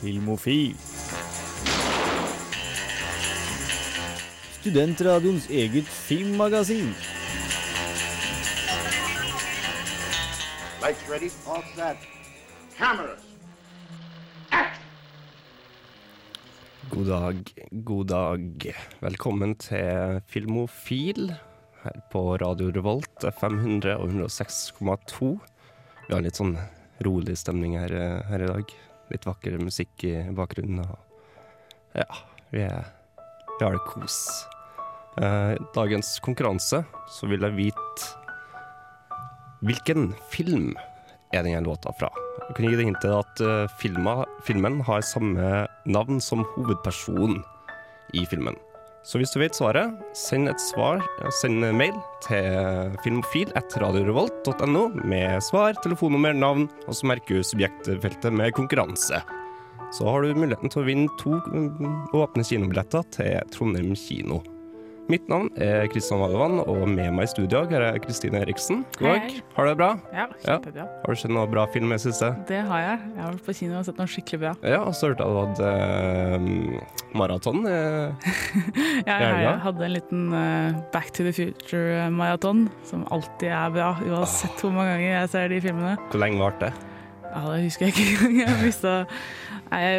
Filmofil. Studentradioens eget filmmagasin. Lights ready, all set. Cameras. God dag, god dag. Velkommen til Filmofil her på Radio Revolt, FM 100 og 106,2. Vi har litt sånn rolig stemning her, eh, her i dag. Litt vakker musikk i bakgrunnen. Og ja, vi, er, vi har det kos. Eh, dagens konkurranse, så vil jeg vite hvilken film er denne låta fra. Jeg kan gi deg hintet at uh, filma, filmen har samme navn som hovedpersonen i filmen. Så hvis du vet svaret, send et svar, send en mail til filmofil.radiorevolt.no med svar, telefonnummer, navn, og så merker du subjektfeltet med konkurranse. Så har du muligheten til å vinne to mm, åpne kinobilletter til Trondheim kino. Mitt navn er Kristian Valevann, og med meg i studio her er Kristine Eriksen. God dag. Hei. Har du det bra? Ja, kjempebra. Har du sett noe bra film i det siste? Det har jeg. Jeg har vært på kino og sett noe skikkelig bra. Ja, og så hørte jeg du hadde eh, maraton. Eh, Ja, ja. jeg hadde en liten eh, Back to the Future-maraton, som alltid er bra, uansett hvor mange ganger jeg ser de filmene. hvor lenge varte det? Ja, Det husker jeg ikke engang.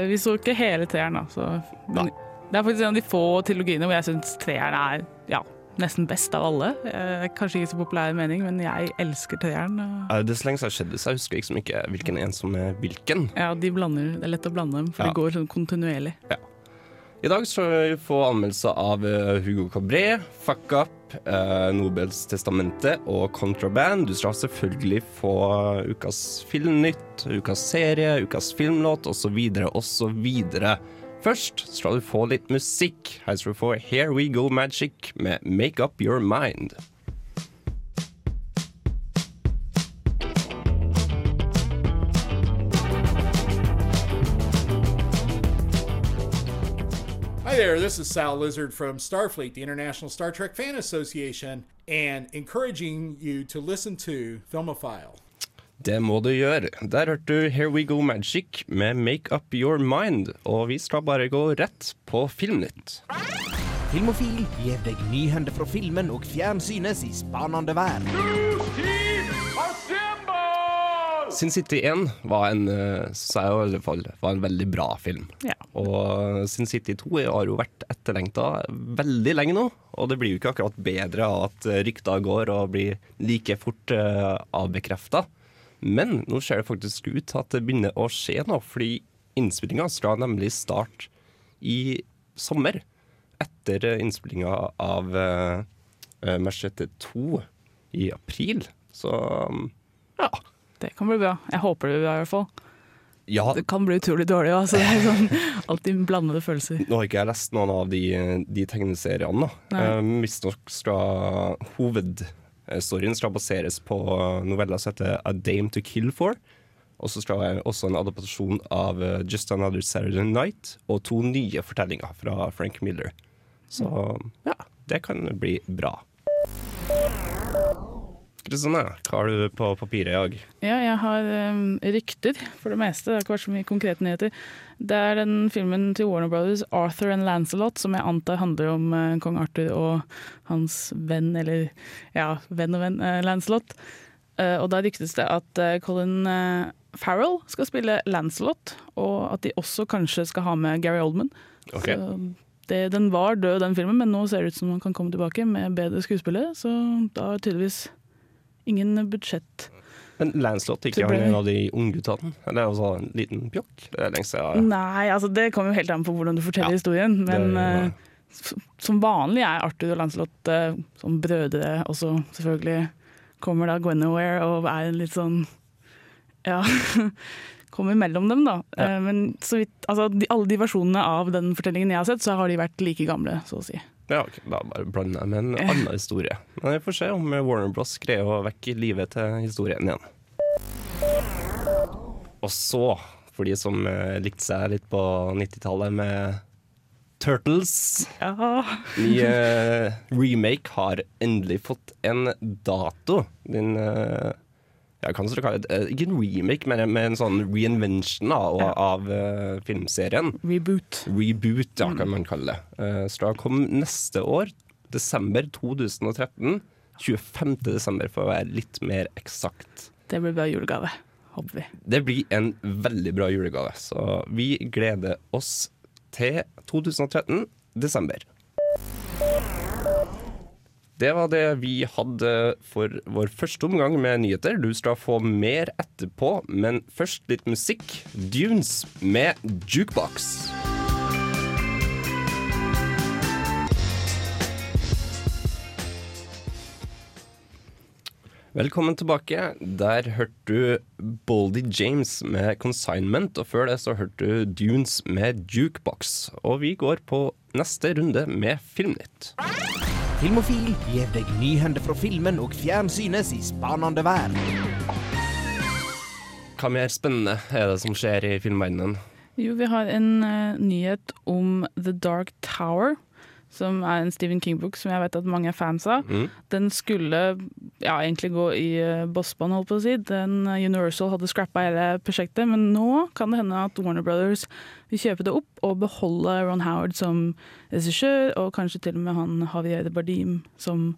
Vi så ikke hele treeren, da. Så. Men det er faktisk en av de få trilogiene hvor jeg syns treeren er ja, nesten best av alle. Eh, Kanskje ikke så populær mening, men jeg elsker treeren. Eh, Det er så lenge siden det skjedde, så jeg husker liksom ikke hvilken en som er hvilken. Ja, de blander, Det er lett å blande dem, for Ja. de går sånn kontinuerlig. I dag skal vi få anmeldelser av eh, Hugo Cabret, Fuck Up, eh, Nobels testamente og Contraband. Du skal selvfølgelig få ukas filmnytt, ukas serie, ukas filmlåt osv. osv. Først skal du få litt musikk. Her skal du få Here We Go Magic med Make Up Your Mind. Hi there, this is Sal Lizard from Starfleet, the International Star Trek Fan Association, and encouraging you to listen to Filmophile. Det må du gjøre. Der hørte du Here We Go Magic med Make Up Your Mind, og vi skal bare gå rett på Filmnytt. Filmofil gir deg nyhender fra filmen og fjernsynets i spanende verden. Sin City 1 var en, eh, i alle fall, var en veldig bra film. Ja. Og Sin City 2 har jo vært etterlengta veldig lenge nå, og det blir jo ikke akkurat bedre av at eh, rykter går og blir like fort uh, avbekrefta. Men nå ser det faktisk ut at det begynner å skje noe, fordi innspillinga skal nemlig starte i sommer. Etter innspillinga av uh, Machete 2 i april. Så ja. Det kan bli bra. Jeg håper det blir bra, i hvert fall. ja. Det kan bli utrolig dårlig. Altså, det er sånn, alltid blandede følelser. Nå har ikke jeg lest noen av de, de tegneseriene. skal Visstnok skal hovedstoryen skal baseres på novella som heter A Dame to Kill For. Og så skal det også en adaptasjon av eh, Just Another Saturday Night og to nye fortellinger fra Frank Miller. Så ja, det kan bli bra. Kristine, hva har du på papiret i dag? Ja, jeg har um, rykter, for det meste. Det har ikke vært så mye konkrete nyheter. Det er den filmen til Warner Brothers, 'Arthur and Lancelot', som jeg antar handler om uh, kong Arthur og hans venn, eller ja, venn og venn, uh, Lancelot. Uh, og da ryktes det at Colin Farrell skal spille Lancelot, og at de også kanskje skal ha med Gary Oldman. Okay. Så det, den var død, den filmen, men nå ser det ut som han kan komme tilbake med bedre skuespillere, så da er tydeligvis ingen budsjett. Men Lancelot ikke han en av de ungguttene? Eller altså en liten pjokk? Nei, altså det kommer jo helt an på hvordan du forteller Ja, historien. Men det- eh, som vanlig er Arthur og Lancelot uh, som brødre, og så selvfølgelig kommer da Gwenoware og er litt sånn Ja. Kommer mellom dem, da. Ja. Uh, men så vidt, altså, de, alle de versjonene av den fortellingen jeg har sett, så har de vært like gamle, så å si. Ja, okay. Da bare blander jeg med en annen historie. Men vi får se om Warner Bros greier å vekke livet til historien igjen. Og så, for de som eh, likte seg litt på 90-tallet med Turtles Ja. Ny eh, remake har endelig fått en dato. Den eh, ja, kan det kalle det, eh, ikke en remake, men en- sånn reinvention da, av, Ja. av uh, filmserien. Reboot. Reboot, ja, kan man kalle det. Uh, Stra kom neste år, desember 2013. 25. desember, for å være litt mer eksakt. Det blir bra julegave, håper vi. Det blir en veldig bra julegave, så vi gleder oss til 2013, desember. Det var det vi hadde for vår første omgang med nyheter. Du skal få mer etterpå, men først litt musikk. Dunes med Jukebox. Velkommen tilbake. Der hørte du Boldy James med 'Consignment', og før det så hørte du Dunes med 'Jukebox'. Og vi går på neste runde med Filmnytt. Filmofil gir deg nyhender fra filmen og fjernsynets i spanende verden. Hva mer spennende er det som skjer i filmverdenen? Jo, vi har en uh, nyhet om The Dark Tower, som er en Stephen King-bok som jeg vet at mange er fans av. Mm. Den skulle ja, egentlig gå i uh, bossbånd, holdt på å si. Den eh, Universal hadde scrappa hele prosjektet, men nå kan det hende at Warner Brothers vil kjøpe det opp og beholde Ron Howard som regissør, og kanskje til og med han Javier Bardim som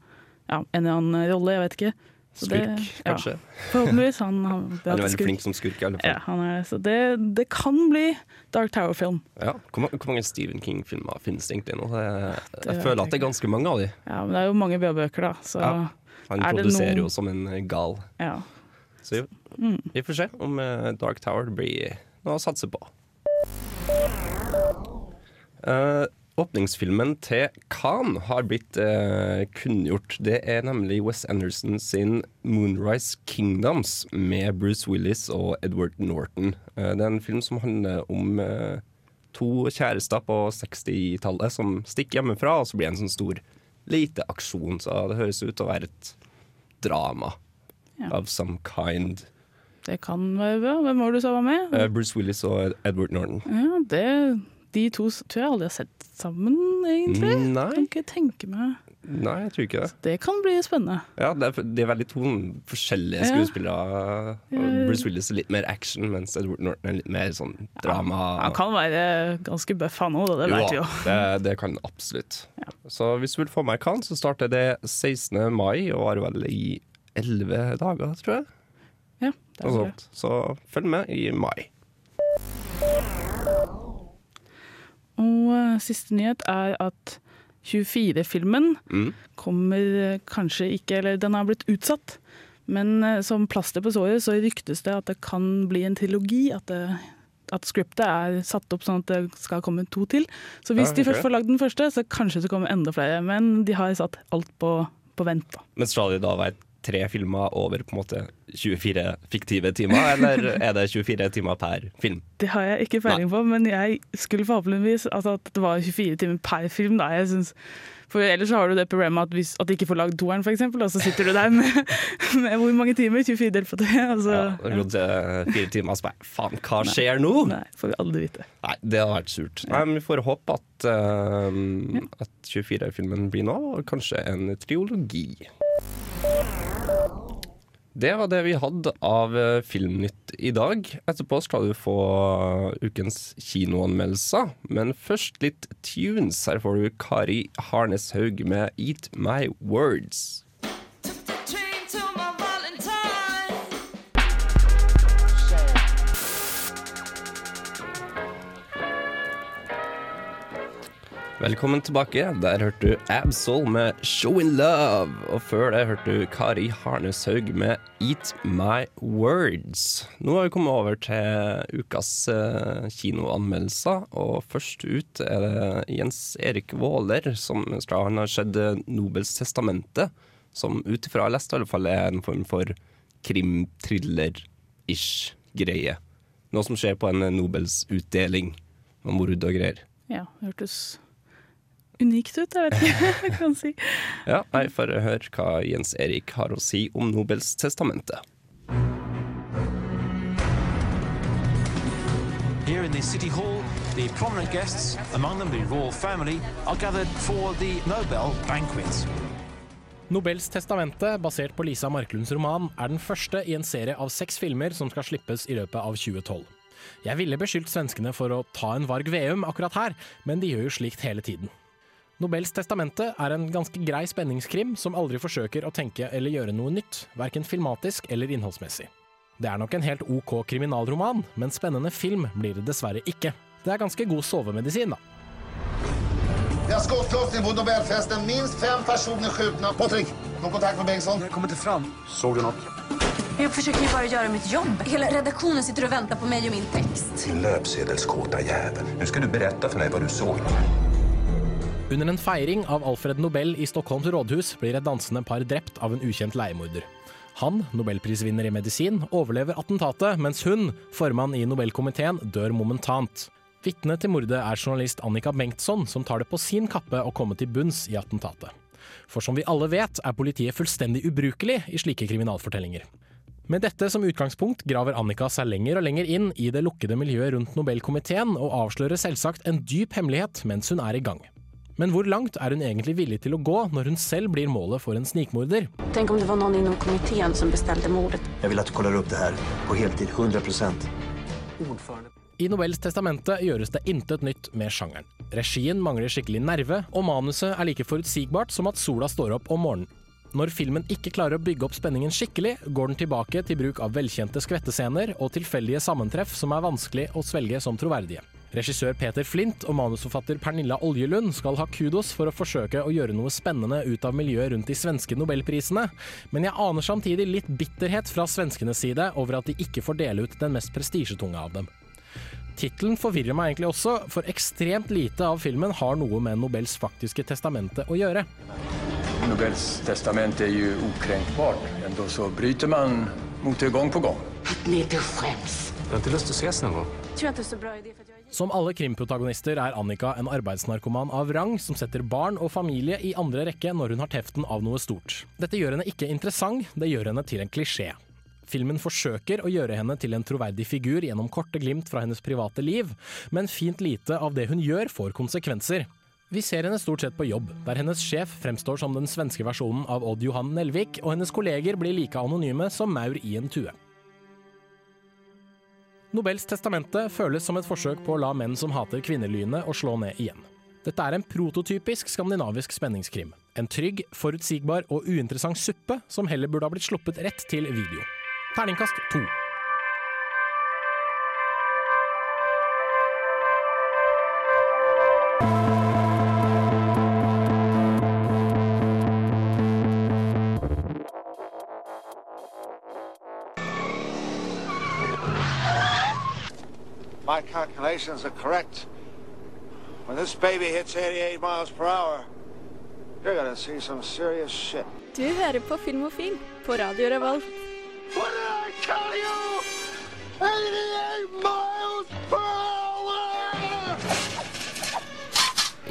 ja, en eller annen rolle, jeg vet ikke. Så det- kanskje? ja, forhåpentligvis. Han, han, Han er veldig flink som skurk, i alle Ja, fall. han er, så det, det kan bli Dark Tower-film. Ja. Hvor, hvor mange Stephen King-filmer finnes det egentlig nå? Jeg, jeg føler at det er ganske mange av de. Ja, men det er jo mange bøker, da. Så Ja. ja. Han Er det produserer noe- jo som en gal. Ja. Så Mm. vi får se om eh, Dark Tower blir noe å satse på. Eh, åpningsfilmen til Khan har blitt eh, kunngjort. Det er nemlig Wes Anderson sin 'Moonrise Kingdoms' med Bruce Willis og Edward Norton. Eh, det er en film som handler om eh, to kjærester på 60-tallet som stikker hjemmefra, og så blir det en sånn stor lite aksjon. Så det høres ut til å være et drama Ja. of some kind. det kan være bra. Hvem var det du sa var med? Eh, Bruce Willis og Edward Norton. Ja, det, De to tror jeg aldri har sett sammen, egentlig. Mm, Nei, Kan ikke tenke meg nei, jeg tror ikke det. Det kan bli spennende. Ja, det er, det er veldig to forskjellige skuespillere. Ja. Bruce Willis er litt mer action, mens Edward Norton er litt mer sånn drama. Han kan være ganske bøff, han òg, det vet vi jo. Det, det kan han absolutt. Så hvis du vil få meg Khan, så starter det 16. mai og varer vel i 11 dager, tror jeg. Ja, det er Noe Så følg med i mai. Og eh, siste nyhet er at 24-filmen Mm. kommer eh, kanskje ikke Eller den har blitt utsatt. Men eh, som plaster på såret så ryktes det at det kan bli en trilogi. At, det, at scriptet er satt opp sånn at det skal komme to til. Så hvis Ja, de først får lagd den første, så kanskje det kommer enda flere. Men de har satt alt på, på vent. da. Men skal det da være tre filmer over på en måte 24 fiktive timer, eller er det 24 timer per film? Det har jeg ikke peiling på, men jeg skulle forhåpentligvis altså at det var 24 timer per film. Da. Jeg synes, for ellers så har du det problemet at, hvis, at de ikke får lagd toeren, f.eks., og så sitter du der med, med hvor mange timer? 24 delt på tre? Altså, Ja, gått eh, fire timer, så bare faen, hva skjer nå? Nei, får vi aldri vite. Nei, det hadde vært surt. Nei, men Vi får håpe at, eh, at 24-filmen blir nå, og kanskje en triologi. Det var det vi hadde av eh, Filmnytt i dag. Etterpå skal du få ukens kinoanmeldelser. Men først litt tunes. Her får du Kari Harneshaug med 'Eat My Words'. Velkommen tilbake. Der hørte du Absol med 'Show in Love'. Og før det hørte du Kari Harneshaug med 'Eat My Words'. Nå har vi kommet over til ukas eh, kinoanmeldelser, og først ut er det Jens Erik Våler, som han har sett eh, Nobels testamente, som ut ifra jeg har lest, i alle fall er en form for krim-thriller-ish greie. Noe som skjer på en Nobels utdeling, med mord og greier. Ja, hørtes unikt ut, jeg vet ikke hva jeg kan si. Ja, jeg får høre hva Jens Erik har å si om Nobels testamente. Here in the City Hall, the prominent guests, among them the royal family, are gathered for the Nobel banquet. Nobels testamente, basert på Lisa Marklunds roman, er den første i en serie av seks filmer som skal slippes i løpet av 2012. Jeg ville beskyldt svenskene for å ta en Varg Veum akkurat her, men de gjør jo slikt hele tiden. Nobels testamente er en ganske grei spenningskrim som aldri forsøker å tenke eller gjøre noe nytt, verken filmatisk eller innholdsmessig. Det er nok en helt OK kriminalroman, men spennende film blir det dessverre ikke. Det er ganske god sovemedisin, da. Vi har skottlossning på Nobelfesten. Minst fem personer skutt. Patrick, noen kontakt med Bengtsson? Jeg kommer ikke fram. Så du noe? Jeg forsøker bare å gjøre mitt jobb. Hela redaksjonen sitter og venter på meg og min tekst. Din löpsedelskåta jävel. skal ska du berette for meg hva du såg. Under en feiring av Alfred Nobel i Stockholms rådhus blir et dansende par drept av en ukjent leiemorder. Han, nobelprisvinner i medisin, overlever attentatet, mens hun, formann i Nobelkomiteen, dør momentant. Vitne til mordet er journalist Annika Bengtsson, som tar det på sin kappe å komme til bunns i attentatet. For som vi alle vet, er politiet fullstendig ubrukelig i slike kriminalfortellinger. Med dette som utgangspunkt graver Annika seg lenger og lenger inn i det lukkede miljøet rundt Nobelkomiteen, og avslører selvsagt en dyp hemmelighet mens hun er i gang. Men hvor langt er hun egentlig villig til å gå når hun selv blir målet for en snikmorder? Tenk om det var noen innom komiteen som bestilte mordet. Jeg vil at du kollar opp det her på heltid, 100 Ordførende. I Nobels testamente gjøres det intet nytt med sjangeren. Regien mangler skikkelig nerve, og manuset er like forutsigbart som at sola står opp om morgenen. Når filmen ikke klarer å bygge opp spenningen skikkelig, går den tilbake til bruk av velkjente skvettescener og tilfeldige sammentreff som er vanskelig å svelge som troverdige. Regissør Peter Flint og manusforfatter Pernilla Oljelund skal ha kudos for å forsøke å gjøre noe spennende ut av miljøet rundt de svenske nobelprisene, men jeg aner samtidig litt bitterhet fra svenskenes side over at de ikke får dele ut den mest prestisjetunge av dem. Tittelen forvirrer meg egentlig også, for ekstremt lite av filmen har noe med Nobels faktiske testamente å gjøre. Nobels testamente er jo ukrenkbart, enda så bryter man mot det gang på gang. At ni inte skäms. Jag har ikke lyst til å ses noen jag Som alle krimprotagonister er Annika en arbeidsnarkoman av rang som setter barn og familie i andre rekke når hun har teften av noe stort. Dette gjør henne ikke interessant, det gjør henne til en klisjé. Filmen forsøker å gjøre henne til en troverdig figur gjennom korte glimt fra hennes private liv, men fint lite av det hun gjør får konsekvenser. Vi ser henne stort sett på jobb, der hennes sjef fremstår som den svenske versjonen av Odd Johan Nelvik, og hennes kolleger blir like anonyme som maur i en tue. Nobels testamente føles som et forsøk på å la menn som hater kvinnelynet, å slå ned igjen. Dette er en prototypisk skandinavisk spenningskrim. En trygg, forutsigbar og uinteressant suppe som heller burde ha blitt sluppet rett til video. Terningkast to. My calculations are correct. When this baby hits 88 miles per hour, you're gonna see some serious shit. Du hører på Filmofil på Radio Revolt. What did I tell you? 88 miles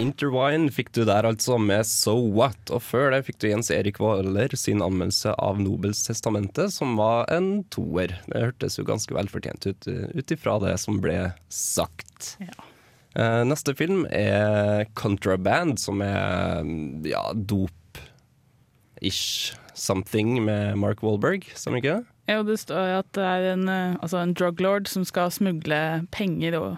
Interwine fikk du der altså med So What, og før det fikk du Jens Erik Waaler sin anmeldelse av Nobels testamente, som var en toer. Det hørtes jo ganske velfortjent ut ut ifra det som ble sagt. Eh, neste film er Contraband, som er ja, dop-ish something med Mark Wahlberg, stemmer ikke det? Jo, det står at det er en, eh, altså en drug lord som skal smugle penger og,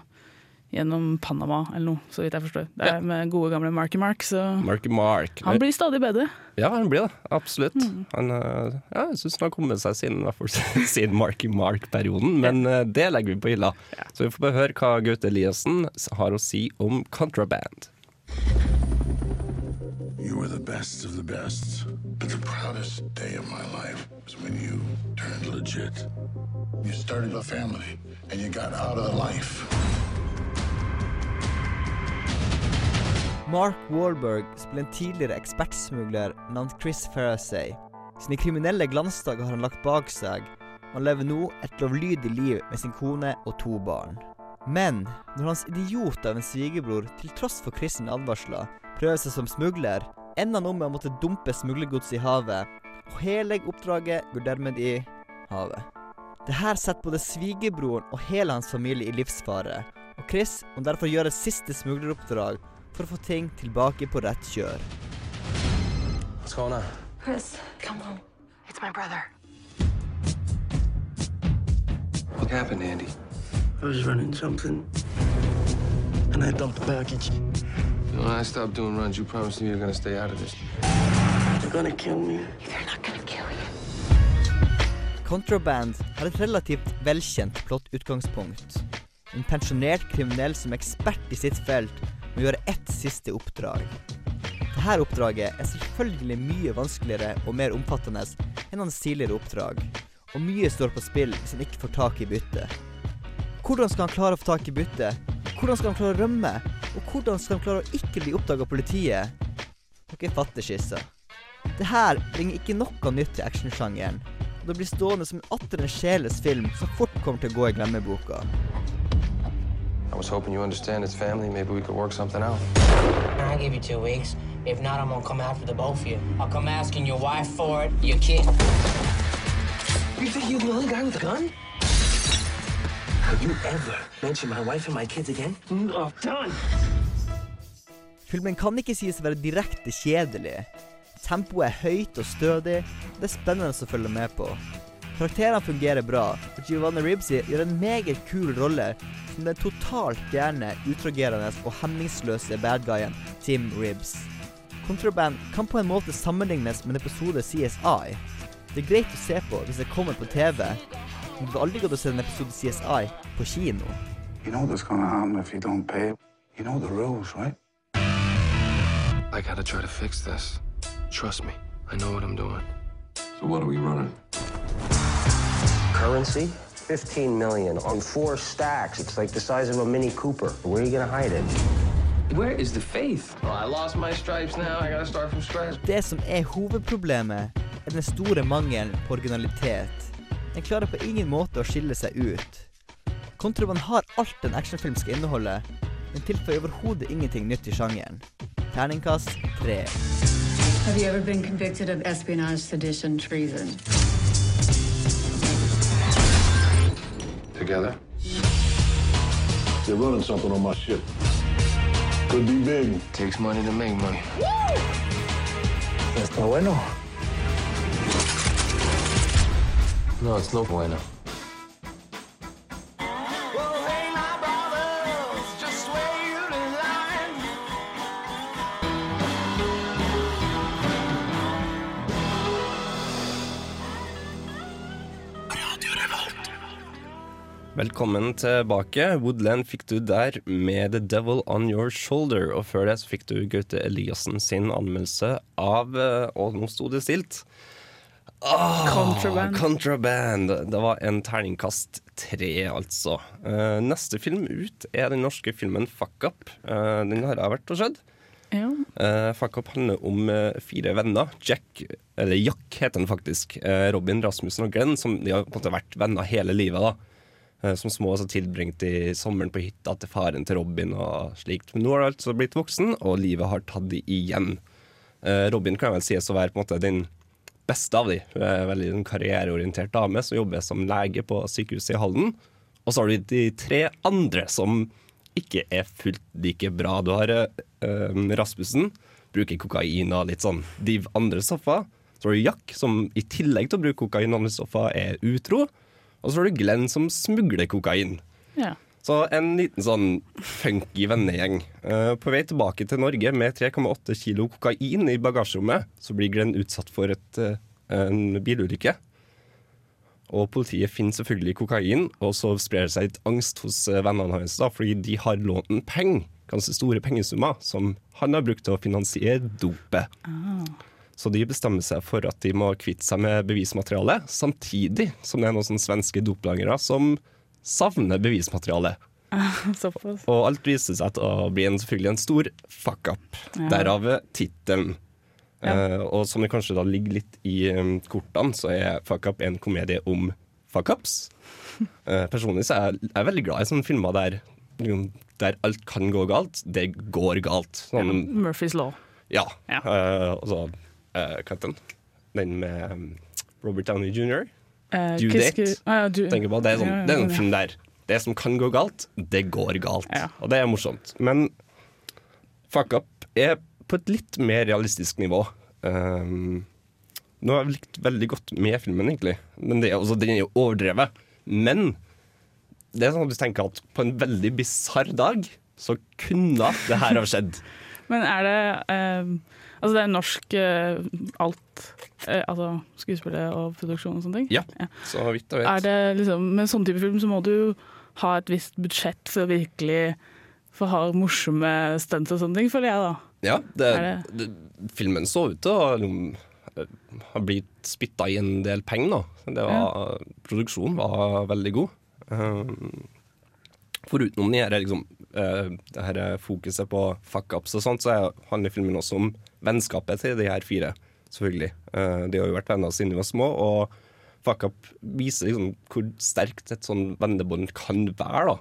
gjennom Panama eller noe, så vidt jeg forstår. Det er med gode gamle Marky Mark, så Marky Mark. han blir stadig bedre. Ja, han blir det. Absolutt. Mm. Han, eh, ja, jeg syns han har kommet seg siden, siden Marky Mark-perioden, men ja. det legger vi på hylla. Så vi får bare høre hva Gaute Eliassen har å si om Contraband. You were the best of the best. But the proudest day of my life was when you turned legit. You started a family and you got out of the life. Mark Wahlberg spiller en tidligere ekspertsmugler navn Chris Farasay. Sine kriminelle glansdager har han lagt bak seg, og han lever nå et lovlydig liv med sin kone og to barn. Men når hans idiot av en svigerbror, til tross for Chris' sine advarsler, prøver seg som smugler, ender han om med å måtte dumpe smuglergods i havet, og hele oppdraget går dermed i havet. Det her setter både svigerbroren og hele hans familie i livsfare, og Chris må derfor gjøre et siste smugleroppdrag for å få ting tilbake på rett kjør. What's going on? Chris, come home. It's my brother. What happened, Andy? I was running something, and I dumped the package. When I stopped doing runs, you promised me you're gonna stay out of this. They're gonna kill me. They're not gonna kill you. Contraband har et relativt velkjent plottutgangspunkt. En pensjonert kriminell som er ekspert i sitt felt, må gjøre ett siste oppdrag. Dette oppdraget er selvfølgelig mye vanskeligere og mer omfattende enn hans tidligere oppdrag, og mye står på spill hvis han ikke får tak i byttet. Hvordan skal han klare å få tak i byttet? Hvordan skal han klare å rømme? Og hvordan skal han klare å ikke bli oppdaga av politiet? Dere fatter skissa. Det her bringer ikke noe nytt til actionsjangeren, og det blir stående som en atter en sjelenes film som fort kommer til å gå i glemmeboka. I was hoping you understand it's family. Maybe we could work something out. I'll give you two weeks. If not, I'm gonna come after the both of you. I'll come asking your wife for it, your kid. You think you're the only guy with a gun? Have you ever mentioned my wife and my kids again? Oh, done. Filmen kan ikke sies å være direkte kjedelig. Tempoet er høyt og stødig, det er spennende å følge med på. Karakterene fungerer bra, og Giovanni Ribsey gjør en meget kul rolle som den totalt gærne, utragerende og hemningsløse badguyen Tim Ribs. Contraband kan på en måte sammenlignes med en episode CSI. Det er greit å se på hvis det kommer på TV, men du har aldri gått og sett en episode CSI på kino. You know what's gonna happen if you don't pay? You know the rules, right? I gotta try to fix this. Trust me, I know what I'm doing. So what are we running? Currency? 15 million on four stacks. It's like the size of a Mini Cooper. Where are you gonna hide it? Where is the faith? Oh, I lost my stripes now. I gotta start from scratch. Det som er hovedproblemet, er den store mangelen på originalitet. Den klarer på ingen måte å skille seg ut. Kontraband har alt en actionfilm skal inneholde, men tilføyer overhodet ingenting nytt i sjangeren. Terningkast tre. Have you ever been convicted of espionage, sedition, treason? Together? They're running something on my ship. Could be big. Takes money to make money. Está bueno. No, it's no bueno. Velkommen tilbake. Woodland fikk du der med The Devil On Your Shoulder. Og før det så fikk du Gaute Eliassen sin anmeldelse av eh, Og nå sto det stilt. Oh, Contraband. Contraband. Det var en terningkast tre, altså. Eh, neste film ut er den norske filmen Fuck Up. Eh, den har jeg vært og sett. Ja. Uh, Fuck Up handler om uh, fire venner. Jack, eller Jack heter han faktisk. Uh, Robin, Rasmussen og Glenn, som de har på en måte vært venner hele livet. da Som små så tilbringte de sommeren på hytta til faren til Robin og slikt. Men nå har de altså blitt voksen, og livet har tatt de igjen. Eh, Robin kan vel sies å være på en måte den beste av de. Veldig en karriereorientert dame som jobber som lege på sykehuset i Halden. Og så har du de tre andre som ikke er fullt like bra. Du har eh, Rasmussen, bruker kokain og litt sånn div andre stoffer. Så har du Jack, som i tillegg til å bruke kokain og andre stoffer, er utro. Og så har du Glenn, som smugler kokain. Ja. Så en liten sånn funky vennegjeng. Uh, på vei tilbake til Norge med 3,8 kilo kokain i bagasjerommet, så blir Glenn utsatt for et, uh, en bilulykke. Og politiet finner selvfølgelig kokain, og så sprer det seg litt angst hos eh, vennene hans, da, fordi de har lånt en penger, ganske store pengesummer, som han har brukt til å finansiere dopet. Så de bestemmer seg for at de må kvitte seg med bevismateriale, samtidig som det er noen svenske doplangere som savner bevismateriale. Og alt viser seg til å bli en, selvfølgelig en stor fuck-up. Ja. Derav tittelen. Ja. Uh, og som det kanskje da ligger litt i um, kortene, så er Fuck Up en komedie om fuck-ups. Uh, personlig så er jeg, jeg er veldig glad i sånne filmer der, liksom, der alt kan gå galt. Det går galt. Sånn, Murphys law. ja. ja. og så Hva den? Med um, Robert Downey jr. Uh, Due Date. Ah, ja, du- på, det er, sånn, Ja, ja, det er en film der Det som kan gå galt, det går galt. Og det er morsomt. Men Fuck Up er på et litt mer realistisk nivå. Um, har jeg likt veldig godt med filmen, egentlig. Men det, er også, Den er jo overdrevet. Men det er sånn at du tenker at på en veldig bisarr dag så kunne det her ha skjedd. Men er det eh, Altså det er norsk eh, alt eh, Altså skuespillet og produksjon og sånne ting? Ja, så vidt jeg vet. Er det liksom, med sånn type film så må du ha et visst budsjett for å virkelig få ha morsomme stunts og sånne ting, føler jeg da. Ja, det, Er det, filmen så ut til å eh, ha blitt spytta i en del penger. da. Det var, Produksjonen var veldig god. Um, Foruten de her, liksom, det her fokuset på fuck-ups og sånt, så er- handler filmen også om vennskapet til de her fire, selvfølgelig. Eh, de har jo vært venner siden de var små, og fuck-up viser liksom hvor sterkt et sånn vennebånd kan være. da.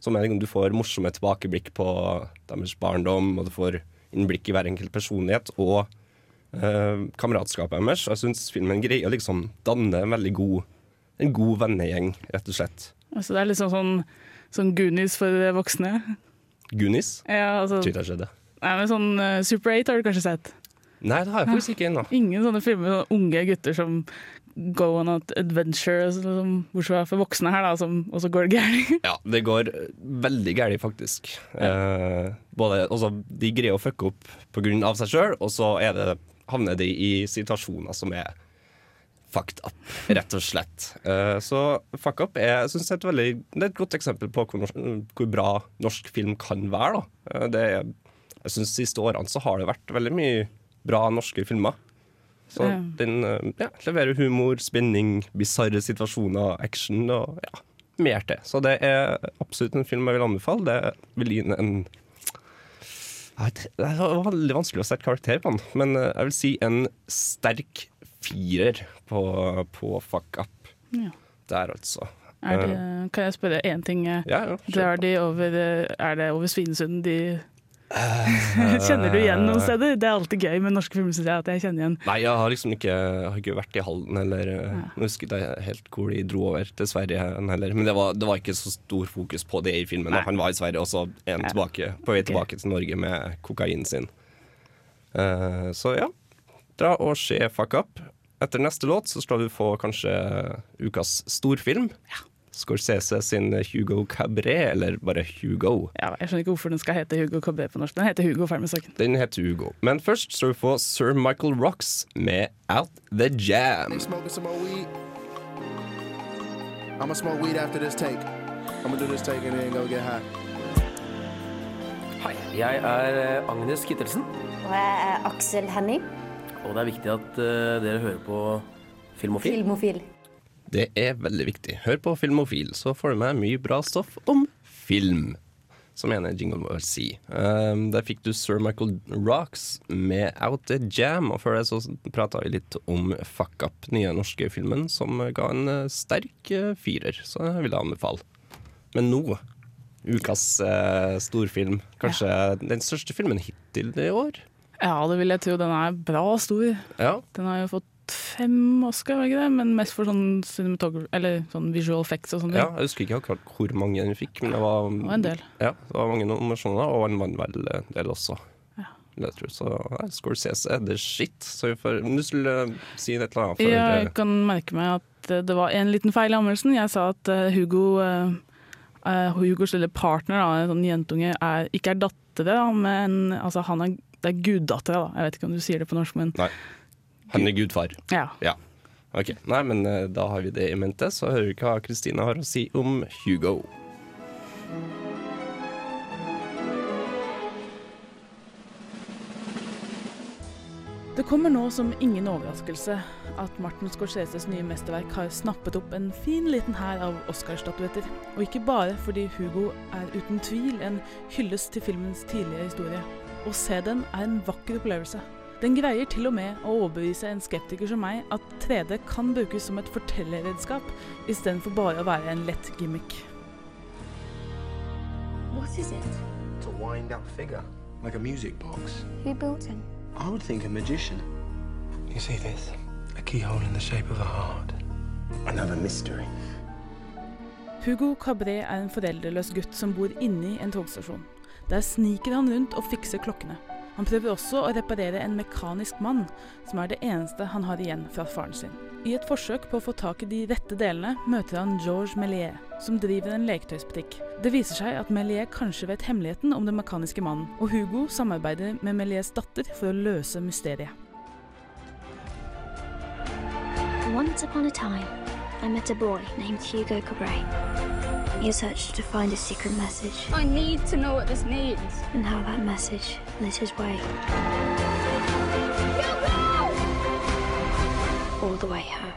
Som er liksom, Du får morsomme tilbakeblikk på deres barndom, og du får innblikk i hver enkelt personlighet og eh, kameratskapet deres. Jeg syns filmen greier å liksom danne en veldig god, en god vennegjeng, rett og slett. Altså det er liksom sånn, sånn Goonies for voksne. Goonies? Ja, altså. Nei, men sånn uh, Super 8 har du kanskje sett? Nei, det har jeg faktisk ikke ennå. Ingen sånne filmer med unge gutter som go on an adventure, som, bortsett fra for voksne her, da, som, og så går det gærent. Ja, det går veldig gærent, faktisk. Eh, både, altså, de greier å fucke opp pga. seg sjøl, og så er det, havner de i situasjoner som er fucked up, rett og slett. Uh, så fuck up er, jeg synes det, er et veldig, det er et godt eksempel på hvor, norsk, hvor bra norsk film kan være. Eh, det jeg synes De siste årene så har det vært veldig mye bra norske filmer. Så Ja. den uh, ja, leverer humor, spenning, bisarre situasjoner, action og ja, mer til. Så det er absolutt en film jeg vil anbefale. Det vil gi den en Det er veldig vanskelig å sette karakter på den, men jeg vil si en sterk firer på, på fuck up. Ja. Der, altså. Det, Eh, kan jeg spørre én ting? eh, Ja, ja, Drar de over, eh, er det over Svinesund de Kjenner du igjen noen steder? Det er alltid gøy med norske filmer, synes jeg. At jeg kjenner igjen Nei, jeg har liksom ikke, har ikke vært i Halden eller ja. Jeg helt hvor de dro over til Sverige heller. Men det var, det var ikke så stor fokus på det i filmen. Nei. Han var i Sverige, og så en ja. tilbake, på vei tilbake til Norge med kokainen sin. Uh, så ja, dra og se Fuck Up. Etter neste låt så skal vi få kanskje ukas storfilm. Scorsese sin Hugo Cabret, eller bare Hugo. ja, Jeg skjønner ikke hvorfor den skal hete Hugo Cabret på norsk. Den heter Hugo, ferdig med saken. Den heter Hugo. Men først skal vi få Sir Michael Rocks med Out The Jam. Smoking some more weed. I'm gonna smoke weed after this take. I'm gonna do this take and then go get high. Hei, jeg er eh, Agnes Kittelsen, Og jeg er Aksel Hennie, og det er viktig at eh, dere hører på Filmofil. filmofil. Det er veldig viktig. Hør på Filmofil, så får du med mye bra stoff om film. Som ene jingle må si. Um, der fikk du Sir Michael Rocks med Out The Jam. Og før det så prata vi litt om Fuck Up, nye norske filmen, som ga en eh, sterk eh, firer. Så jeg vil anbefale. Men nå, ukas uh, storfilm. Kanskje den største filmen hittil i år? Ja, det vil jeg tro. Den er bra stor. Ja. Den har jo fått fem Oscar, var ikke det? Men mest for sånn cinematography, eller sånn visual effects og sånn. Ja, jeg husker ikke akkurat hvor mange den fikk, men det var, var en del. Ja, det var mange nominasjoner, og en vant en del også. vil Jeg tror. Så Scorsese er the shit. Så får, du skulle si et eller annet Ja, eh, jeg kan merke meg at eh, det var en liten feil i anmeldelsen. Jeg sa at eh, Hugo uh, Hugos lille partner, da, en sånn jentunge, er, ikke er datter, da, men altså, han er, det er guddattera. da. Jeg vet ikke om du sier det på norsk, men Nei. Han er gudfar. Ja. Ok, Nei, men eh, da har vi det i mente, så hører vi hva Kristina har å si om Hugo. Det kommer nå som ingen overraskelse at Martin Scorseses nye mesterverk har snappet opp en fin liten hær av Oscar-statuetter. Og ikke bare fordi Hugo er uten tvil en hyllest til filmens tidligere historie. Å se den er en vakker opplevelse. Den greier til og med å overbevise en skeptiker som meg at 3D kan brukes som et fortellerredskap, istedenfor bare å være en lett gimmick. What is it? It's a wind up figure, like a music box. Who built him? I would think a magician. You see this? A keyhole in the shape of a heart. Another mystery. Hugo Cabret er en foreldreløs gutt som bor inni en togstasjon. Der sniker han rundt og fikser klokkene. Han prøver også å reparere en mekanisk mann, som er det eneste han har igjen fra faren sin. I et forsøk på å få tak i de rette delene møter han George Méliès, som driver en leketøysbutikk. Det viser seg at Méliès kanskje vet hemmeligheten om den mekaniske mannen, og Hugo samarbeider med Méliès datter for å løse mysteriet. Once upon a time, I met a boy named Hugo Cabret. He searched to find a secret message. I need to know what this means. And how that message lit his way. All the way home.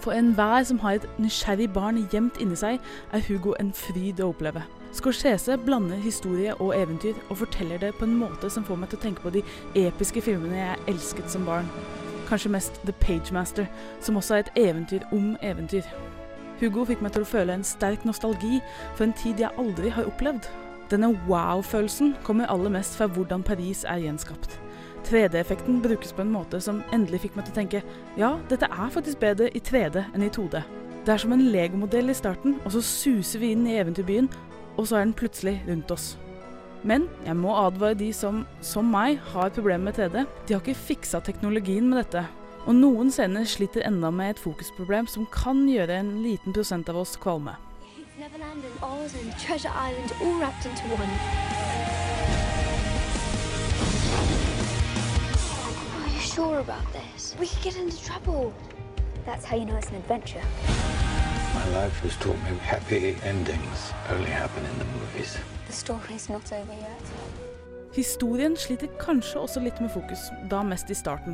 For enhver som har et nysgjerrig barn gjemt inni seg, er Hugo en fryd å oppleve. Scorsese blander historie og eventyr, og forteller det på en måte som får meg til å tenke på de episke filmene jeg elsket som barn. Kanskje mest The Pagemaster, som også er et eventyr om eventyr. Hugo fikk meg til å føle en sterk nostalgi for en tid jeg aldri har opplevd. Denne wow-følelsen kommer aller mest fra hvordan Paris er gjenskapt. 3D-effekten brukes på en måte som endelig fikk meg til å tenke ja, dette er faktisk bedre i 3D enn i 2D. Det er som en legomodell i starten, og så suser vi inn i eventyrbyen, og så er den plutselig rundt oss. Men jeg må advare de som, som meg, har problemer med 3D. De har ikke fiksa teknologien med dette. Og noen scener sliter enda med et fokusproblem som kan gjøre en liten prosent av oss kvalme. Neverland and Oz and Treasure Island all wrapped into one. Are you sure about this? We could get into trouble. That's how you know it's an adventure. My life has taught me happy endings only happen in the movies. The story's not over yet. Historien sliter kanskje også litt med fokus, da mest i starten.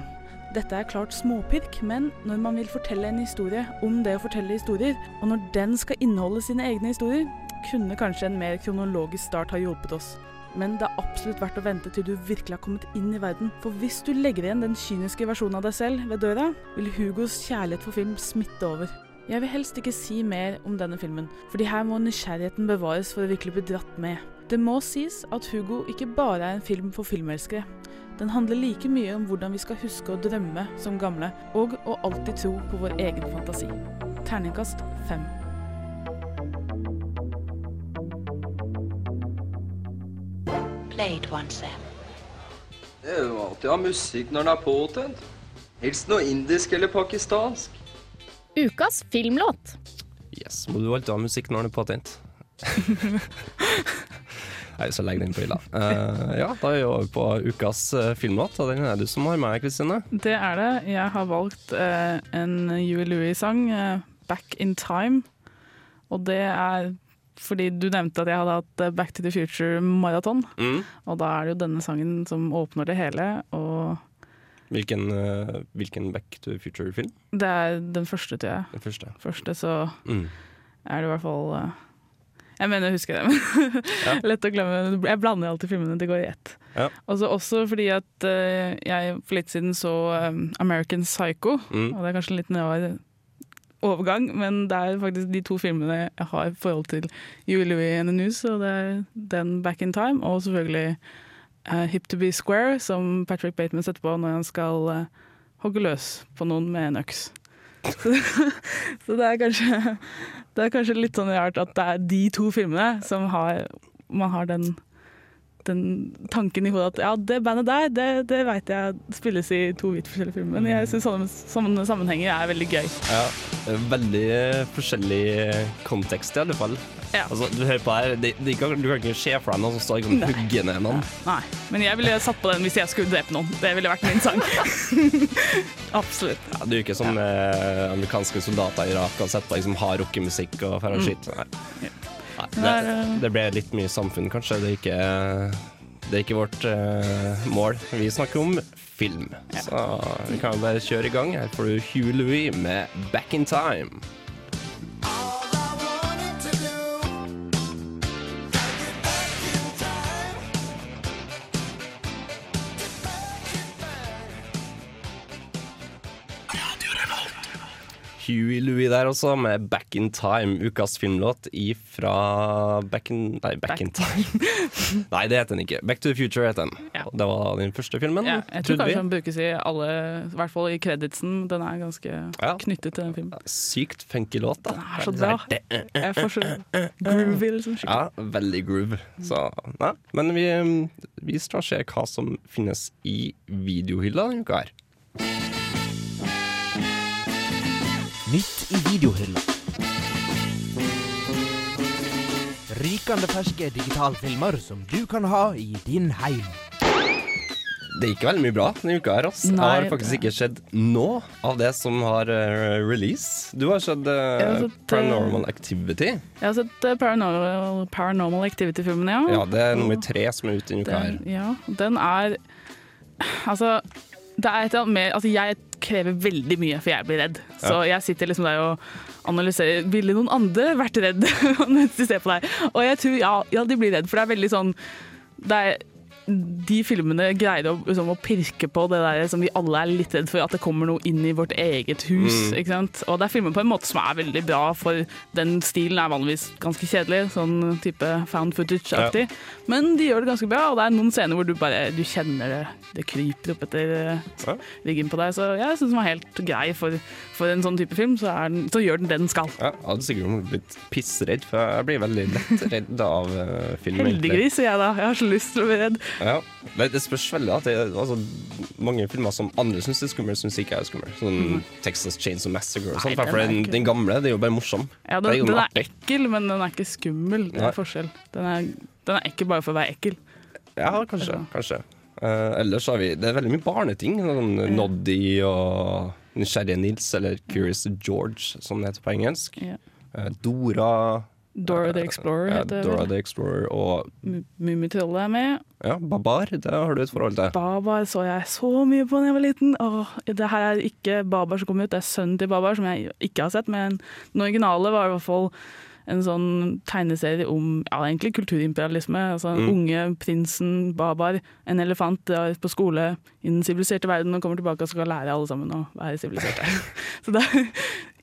Dette er klart småpirk, men når man vil fortelle en historie om det å fortelle historier, og når den skal inneholde sine egne historier, kunne kanskje en mer kronologisk start ha hjulpet oss. Men det er absolutt verdt å vente til du virkelig har kommet inn i verden. For hvis du legger igjen den kyniske versjonen av deg selv ved døra, vil Hugos kjærlighet for film smitte over. Jeg vil helst ikke si mer om denne filmen, fordi her må nysgjerrigheten bevares for å virkelig bli dratt med. Det må sies at Hugo ikke bare er en film for filmelskere. Den handler like mye om hvordan vi skal huske å drømme som gamle, og å alltid tro på vår egen fantasi. Terningkast fem. Played once then. Det er jo alltid å ha musikk når den er påtent. Helst noe indisk eller pakistansk. Ukas filmlåt. Yes, må du alltid ha musikk når den er patent. Nei, så legg den på hylla. Uh, ja, da er vi over på ukas uh, filmlåt, og den er du som har med Kristine. Det er det. Jeg har valgt uh, en Huey Louie-sang, 'Back in Time'. Og det er fordi du nevnte at jeg hadde hatt Back to the Future-maraton. Mm. Og da er det jo denne sangen som åpner det hele. Og Hvilken, hvilken Back to the Future-film? det er den første, tror jeg. Den første. Første, så Mm. er det i hvert fall Jeg mener jeg husker det, men lett å glemme. Jeg blander alltid filmene, det går i ett. Ja. Også, også fordi at uh, jeg for litt siden så um, American Psycho, Mm. og det er kanskje en litt rar overgang, men det er faktisk de to filmene jeg har i forhold til Huey Louie and the News, og det er den Back in Time, og selvfølgelig uh, Hip to be Square, som Patrick Bateman setter på når han skal uh, hogge løs på noen med en øks. Så, så det er kanskje Det er kanskje litt sånn rart at det er de to filmene som har Man har den, den tanken i hodet at ja, det bandet der, det, det veit jeg spilles i to vidt forskjellige filmer. Men jeg syns sånne, sånne sammenhenger er veldig gøy. Ja, veldig forskjellig kontekst i alle fall. Ja. Altså, du hører på her, det, det, kan- du kan ikke se for deg noen som står og hugger ned noen. Nei, men jeg ville satt på den hvis jeg skulle drepe noen. Det ville vært min sang. Absolutt. Ja, du er ikke som eh, amerikanske soldater i Irak og setter på liksom, hard rockemusikk og drar og Mm. skyter. Nei. Det det ble litt mye samfunn, kanskje. Det er ikke, det er ikke vårt uh, mål. Vi snakker om film. Så vi kan bare kjøre i gang. Her får du Hugh Louis med 'Back in Time'. Huey Louie der også, med 'Back in Time', ukas filmlåt ifra Back in Nei, Back, in Time. nei, det heter den ikke. 'Back to the Future' heter den. Ja. Det var den første filmen, Ja, jeg tror kanskje den brukes i alle, i hvert fall i creditsen. Den er ganske Ja. knyttet til den filmen. Sykt funky låt, da. er så bra. Jeg får så groovy, liksom. skikkelig. Ja, veldig groove. Så, nei. Men vi, vi skal se hva som finnes i videohylla denne uka her. Nytt i videohylla. Rykende ferske digitalfilmer som du kan ha i din heim. Det gikk veldig mye bra denne uka her. ass. Jeg Nei, har faktisk ikke sett noe av det som har uh, release. Du har sett uh, har sett, eh, Paranormal Activity. Jeg har sett eh, Paranormal, Paranormal Activity-filmen, ja. Ja, det er nummer tre som er ute denne uka her. Den, ja, den er Altså, det er et eller annet mer Altså, jeg krever veldig mye, for jeg blir redd. Så jeg sitter liksom der og analyserer Ville noen andre vært redd mens de ser på deg? Og jeg tror ja, ja, de blir redd, for det er veldig sånn det er, de filmene greier å, liksom, å pirke på det der som vi alle er litt redd for, at det kommer noe inn i vårt eget hus. Mm. Ikke sant? Og det er filmer på en måte som er veldig bra, for den stilen er vanligvis ganske kjedelig. Sånn type found footage-aktig. Men de gjør det ganske bra, og det er noen scener hvor du bare du kjenner det, det kryper opp etter Ja. ryggen på deg. Så jeg syns den var helt grei for, for en sånn type film. Så, den, så gjør den det den skal. Ja, jeg hadde sikkert blitt pissredd, for jeg blir veldig lett redd av uh, film. Heldiggris, sier jeg da. Jeg har så lyst til å bli redd. Ja. Det, spørs veldig. At det, altså, mange filmer som andre syns er skumle, syns ikke er skumle. Sånn mm. Texas Chainsaw Massacre og Nei, den er den, den gamle det er jo bare morsom. Ja, er den, den er ekkel, men den er ikke skummel. Det Nei. er forskjell. Den er, den er ekkel bare for å være ekkel. Ja, kanskje. kanskje. Uh, ellers har vi Det er veldig mye barneting. Sånn Noddy og Nysgjerrige Nils, eller Curious George, som det heter på engelsk. Ja. Uh, Dora Dora the Explorer heter det. Dora the Explorer og Mummitrollet er med. ja, Babar. Det har du et forhold til. Babar så jeg så mye på da jeg var liten. Åh, det her er ikke Babar som kom ut, det er sønnen til Babar, som jeg ikke har sett. Men den originale var i hvert fall en sånn tegneserie om ja, egentlig kulturimperialisme. Altså Mm. unge prinsen Babar, en elefant, drar på skole i den siviliserte verden og kommer tilbake og skal lære alle sammen å være siviliserte. så det er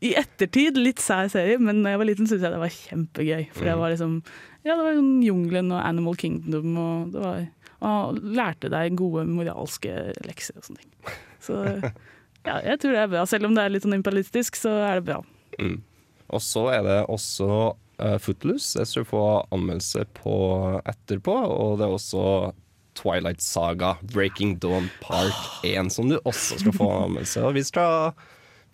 i ettertid litt sær serie, men da jeg var liten syntes jeg det var kjempegøy. For det Mm. var liksom Ja, det var sånn jungelen og Animal Kingdom og det var og lærte deg gode moralske lekser og sånne ting. Så ja, jeg tror det er bra. Selv om det er litt sånn imperialistisk, så er det bra. Mm. Og så er det også uh, Footloose. Jeg skal få anmeldelse på etterpå. Og det er også Twilight Saga, Breaking Dawn Park 1, som du også skal få anmeldelse. Og vi skal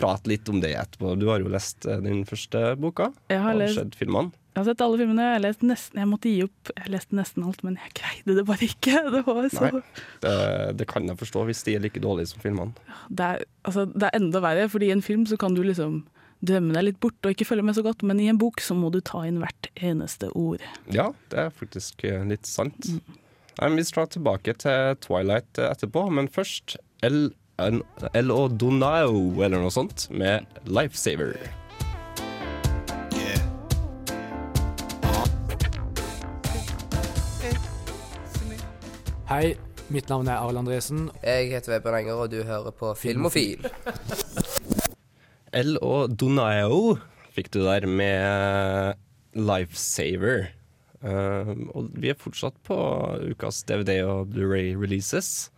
prate litt om det etterpå. Du har jo lest din første boka. Jeg har lest- sett filmene. Jeg har sett alle filmene. Jeg, lest nesten, jeg måtte gi opp. Jeg leste nesten alt, men jeg greide det bare ikke. Det var så Nei, det, det kan jeg forstå hvis de er like dårlige som filmene. det er, altså, det er enda verre, fordi i en film så kan du liksom drømme deg litt bort og ikke følge med så godt, men i en bok så må du ta inn hvert eneste ord. Ja, det er faktisk eh, litt sant. Nei, men vi skal tilbake til Twilight eh, etterpå, men først El, en- El Odonao, eller noe sånt, med Lifesaver. Hei, mitt navn er Arild Andresen. Jeg heter Vebjørn Enger, og du hører på Filmofil. El Donaio fikk du der med Lifesaver. Uh, og vi er fortsatt på ukas DVD og Blu-ray-releases.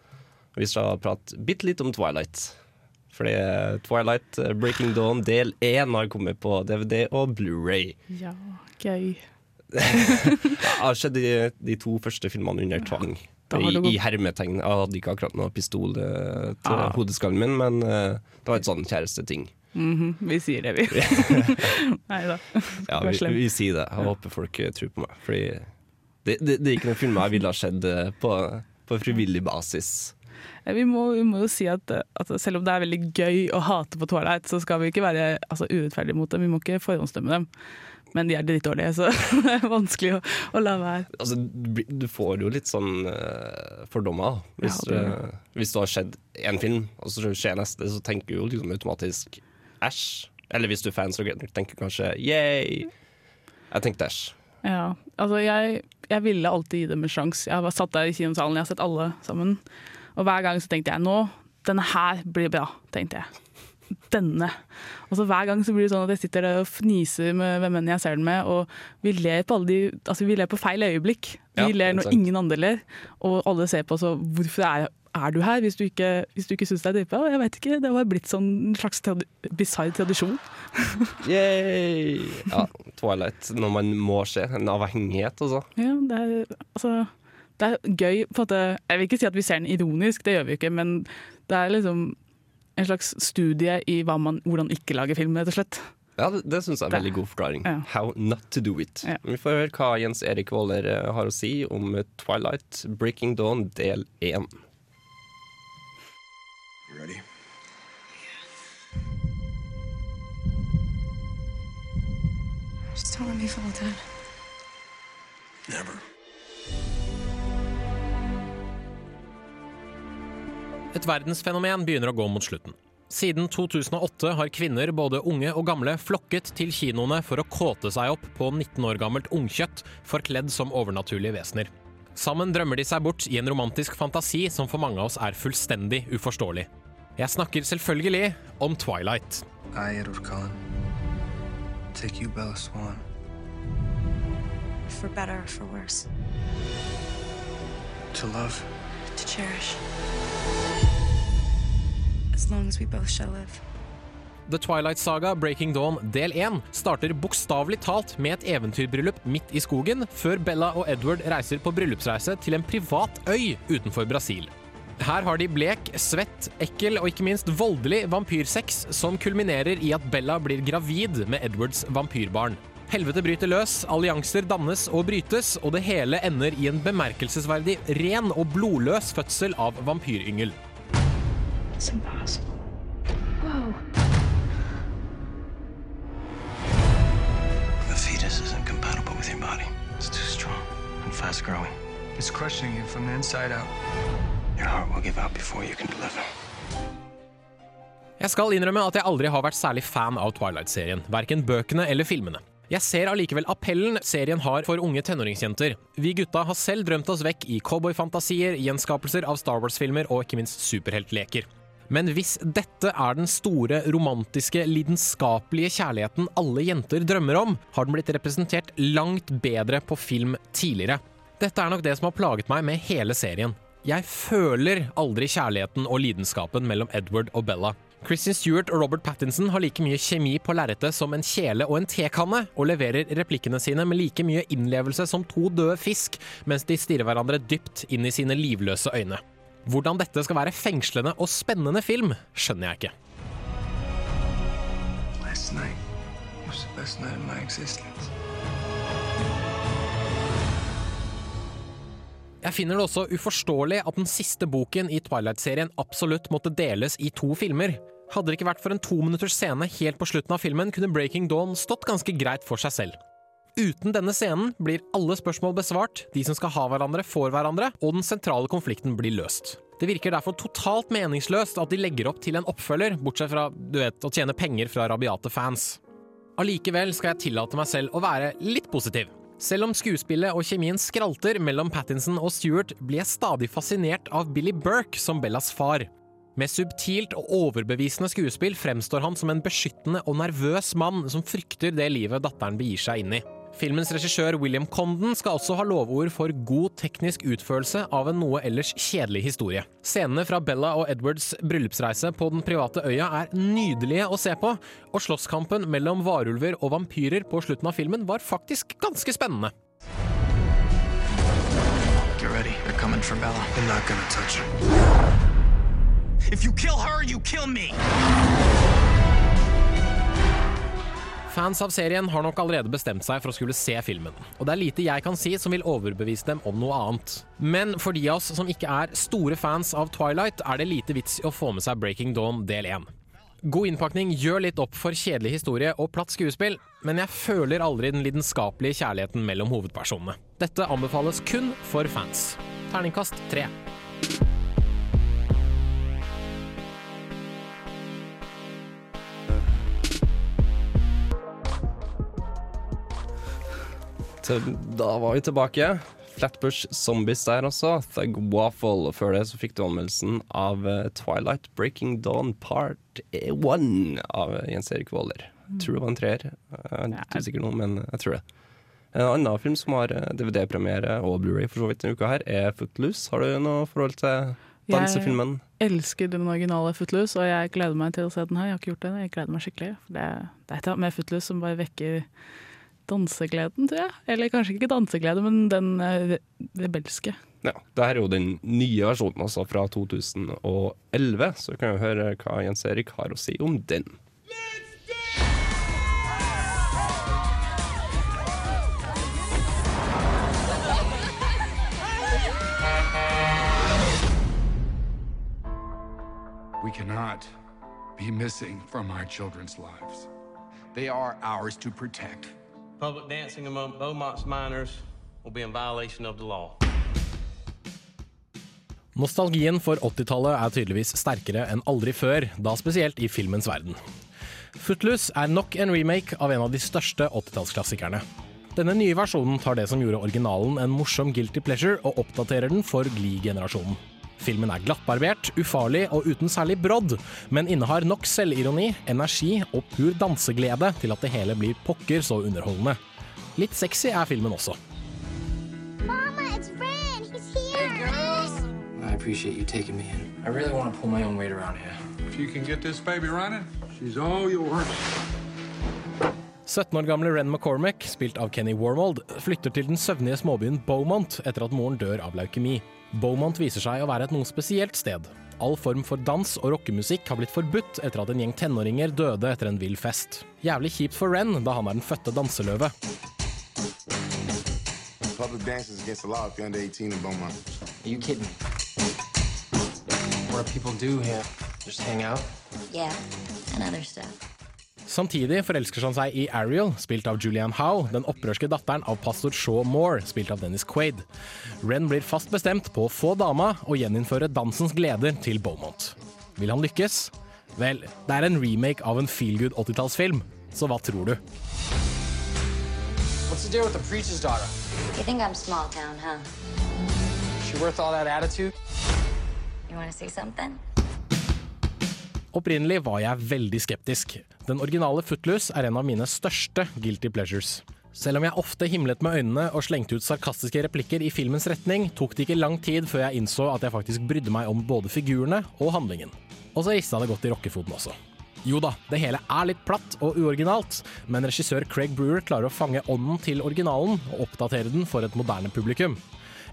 Vi skal prate bitte litt om Twilight. Fordi Twilight eh, Breaking Dawn del 1 har kommet på DVD og Blu-ray. Ja, gøy. Jeg har sett de, de to første filmene under tvang. I, I hermetegn. Jeg hadde ikke akkurat noe pistol eh, til Ah. hodeskallen min, men det var et sånn kjæresteting. Mhm, vi sier det, vi. Nei da. Ja, vi, vi sier det. Jeg håper folk eh, tror på meg. Fordi det, det, det er ikke noen filmer jeg ville ha sett eh, på, på frivillig basis. Eh, Vi må, vi må jo si at, at selv om det er veldig gøy å hate på Twilight, så skal vi ikke være altså, urettferdige mot dem. Vi må ikke forhåndsdømme dem. Men de er drittdårlige, så det er vanskelig å, å la være. Altså, du, får jo litt sånn uh, fordommer. Hvis, Ja, det eh, hvis du har sett én film, og så skjer neste, så tenker du jo liksom automatisk æsj. Eller hvis du er fan, så tenker du kanskje yay. Jeg tenkte æsj. Ja, altså jeg, jeg ville alltid gi dem en sjanse. Jeg har satt der i kinosalen, jeg har sett alle sammen. Og hver gang så tenkte jeg nå, denne her blir bra, tenkte jeg. denne. Og så Hver gang så blir det sånn at jeg sitter der og fniser med hvem enn jeg ser den med, og vi ler på, alle de, altså vi ler på feil øyeblikk. Vi Ja, ler når ingen andre ler, og alle ser på så hvorfor er, er du her hvis du ikke, hvis du ikke syns det er dritbra? Jeg vet ikke, det har blitt sånn en slags tradi bisarr tradisjon. Yay! Ja, Twilight når man må se. En avhengighet, altså. Ja, det er, altså, det er gøy på at Jeg vil ikke si at vi ser den ironisk, det gjør vi ikke, men det er liksom en slags studie i man, hvordan ikke lage film, rett og slett. Ja, det, det syns jeg er en veldig god forklaring. Ja. How not to do it. Vi får høre hva Jens Erik Våler eh, har å si om Twilight Breaking Dawn del 1. You ready? Just don't let me fall down. Never. Et verdensfenomen begynner å gå mot slutten. Siden 2008 har kvinner, både unge og gamle, flokket til kinoene for å kåte seg opp på 19 år gammelt ungkjøtt forkledd som overnaturlige vesener. Sammen drømmer de seg bort i en romantisk fantasi som for mange av oss er fullstendig uforståelig. Jeg snakker selvfølgelig om Twilight. I, Edward Cullen, take you, Bella Swan. For better or for worse. To love. To cherish. As long as we both shall live. The Twilight Saga Breaking Dawn del 1 starter bokstavelig talt med et eventyrbryllup midt i skogen, før Bella og Edward reiser på bryllupsreise til en privat øy utenfor Brasil. Her har de blek, svett, ekkel og ikke minst voldelig vampyrsex, som kulminerer i at Bella blir gravid med Edwards vampyrbarn. Helvete bryter løs, allianser dannes og brytes, og det hele ender i en bemerkelsesverdig ren og blodløs fødsel av vampyryngel. It's impossible. Whoa. The isn't compatible with your body. It's too strong and fast growing. It's crushing you from the inside out. Your heart will give out before you can deliver. Jeg skal innrømme at jeg aldri har vært særlig fan av Twilight-serien, verken bøkene eller filmene. Jeg ser allikevel appellen serien har for unge tenåringsjenter. Vi gutta har selv drømt oss vekk i cowboyfantasier, gjenskapelser av Star Wars-filmer og ikke minst superheltleker. Men hvis dette er den store, romantiske, lidenskapelige kjærligheten alle jenter drømmer om, har den blitt representert langt bedre på film tidligere. Dette er nok det som har plaget meg med hele serien. Jeg føler aldri kjærligheten og lidenskapen mellom Edward og Bella. Christian Stewart og Robert Pattinson har like mye kjemi på lerretet som en kjele og en tekanne, og leverer replikkene sine med like mye innlevelse som to døde fisk, mens de stirrer hverandre dypt inn i sine livløse øyne. Hvordan dette skal være fengslende og spennende film, skjønner jeg ikke. Last night was the best night of my existence. Jeg finner det også uforståelig at den siste boken i Twilight-serien absolutt måtte deles i to filmer. Hadde det ikke vært for en to minutters scene helt på slutten av filmen, kunne Breaking Dawn stått ganske greit for seg selv. Uten denne scenen blir alle spørsmål besvart, de som skal ha hverandre, får hverandre, og den sentrale konflikten blir løst. Det virker derfor totalt meningsløst at de legger opp til en oppfølger, bortsett fra du vet, å tjene penger fra rabiate fans. Allikevel skal jeg tillate meg selv å være litt positiv. Selv om skuespillet og kjemien skralter mellom Pattinson og Stewart, blir jeg stadig fascinert av Billy Burke som Bellas far. Med subtilt og overbevisende skuespill fremstår han som en beskyttende og nervøs mann som frykter det livet datteren begir seg inn i. Filmens regissør William Condon skal også ha lovord for god teknisk utførelse av en noe ellers kjedelig historie. Scenene fra Bella og Edwards bryllupsreise på den private øya er nydelige å se på, og slåsskampen mellom varulver og vampyrer på slutten av filmen var faktisk ganske spennende. Get ready. They're coming for Bella. They're not gonna touch her. If you kill her, you kill me. Fans av serien har nok allerede bestemt seg for å skulle se filmen, og det er lite jeg kan si som vil overbevise dem om noe annet. Men for de av oss som ikke er store fans av Twilight, er det lite vits i å få med seg Breaking Dawn del 1. God innpakning gjør litt opp for kjedelig historie og platt skuespill, men jeg føler aldri den lidenskapelige kjærligheten mellom hovedpersonene. Dette anbefales kun for fans. Terningkast tre. Til, da var vi tilbake. Flatbush Zombies der også. Thug Waffle. Før det så fikk du anmeldelsen av eh, Twilight Breaking Dawn Part 1 av Jens Erik Våler. Jeg tror det var en treer. Jeg er noe, men jeg tror det. En annen film som har eh, DVD-premiere og Blu-ray for så vidt denne uka her, er Footloose. Har du noe forhold til dansefilmen? Jeg elsker den originale Footloose, og jeg gleder meg til å se den her. Jeg har ikke gjort det, jeg gleder meg skikkelig. Det, det er et eller annet med Footloose som bare vekker dansegleden, tror jeg. Eller kanskje ikke danseglede, men den eh, rebelske. Ja, det her er jo den nye versjonen, altså fra 2011, så vi kan jo høre hva Jens Erik har å si om den. We cannot be missing from our children's lives. They are ours to protect. Public dancing among Beaumont's minors will be in violation of the law. Nostalgien for 80-tallet er tydeligvis sterkere enn aldri før, da spesielt i filmens verden. Footloose er nok en remake av en av de største 80-tallsklassikerne. Denne nye versjonen tar det som gjorde originalen en morsom guilty pleasure, og oppdaterer den for Glee-generasjonen. Filmen er glattbarbert, ufarlig og uten særlig brodd, men innehar nok selvironi, energi og pur danseglede til at det hele blir pokker så underholdende. Litt sexy er filmen også. Mama, it's Ren. He's here. I appreciate you taking me in. I really want to pull my own weight around here. If you can get this baby running, she's all yours. 17 år gamle Ren McCormack, spilt av Kenny Warmold, flytter til den søvnige småbyen Beaumont etter at moren dør av leukemi. Beaumont viser seg å være et noe spesielt sted. All form for dans og rockemusikk har blitt forbudt etter at en gjeng tenåringer døde etter en vill fest. Jævlig kjipt for Ren, da han er den fødte danseløve. Public dance is against the law if you're under 18 in Beaumont. Are you kidding me? What do people do here? Just hang out? Yeah, and other stuff. Samtidig forelsker han seg i Ariel, spilt av Julianne Howe, den opprørske datteren av pastor Shaw Moore, spilt av Dennis Quaid. Ren blir fast bestemt på å få dama og gjeninnføre dansens gleder til Beaumont. Vil han lykkes? Vel, det er en remake av en feelgood 80-tallsfilm, så hva tror du? What's the deal with the preacher's daughter? You think I'm small town, huh? She worth all that attitude? You want to see something? Opprinnelig var jeg veldig skeptisk. Den originale Footloose er en av mine største guilty pleasures. Selv om jeg ofte himlet med øynene og slengte ut sarkastiske replikker i filmens retning, tok det ikke lang tid før jeg innså at jeg faktisk brydde meg om både figurene og handlingen. Og så rista det godt i rockefoten også. Jo da, det hele er litt platt og uoriginalt, men regissør Craig Brewer klarer å fange ånden til originalen og oppdatere den for et moderne publikum.